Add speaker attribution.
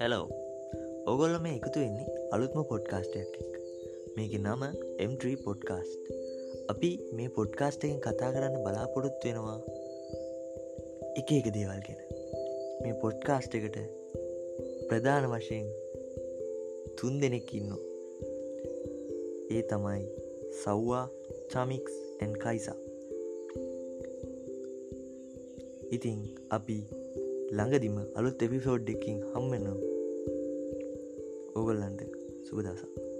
Speaker 1: Hello ඔගොල්ල මේ එකතු වෙන්නේ අලුත්ම පොඩ්කාස්ටයක් එක් මේක නම M3 පොඩ්කාස්ට් අපි මේ පොඩ්කාස්ට එකෙන් කතා කරන්න බලාපොරොත්තු වෙනවා එක එක දේවල් ගෙන. මේ පොඩ්කාස්ට් එකට ප්‍රධාන වශයෙන් තුන් දෙනෙක් ඉන්න ඒ තමයි සව්වා චමික්ස් ඇන් කයිසා. ඉතිං අපි ළඟදිම අලුත් එපිසෝඩ් එකින් හම්මෙන්නම් ඕගොල්ලන්ට සුබදසා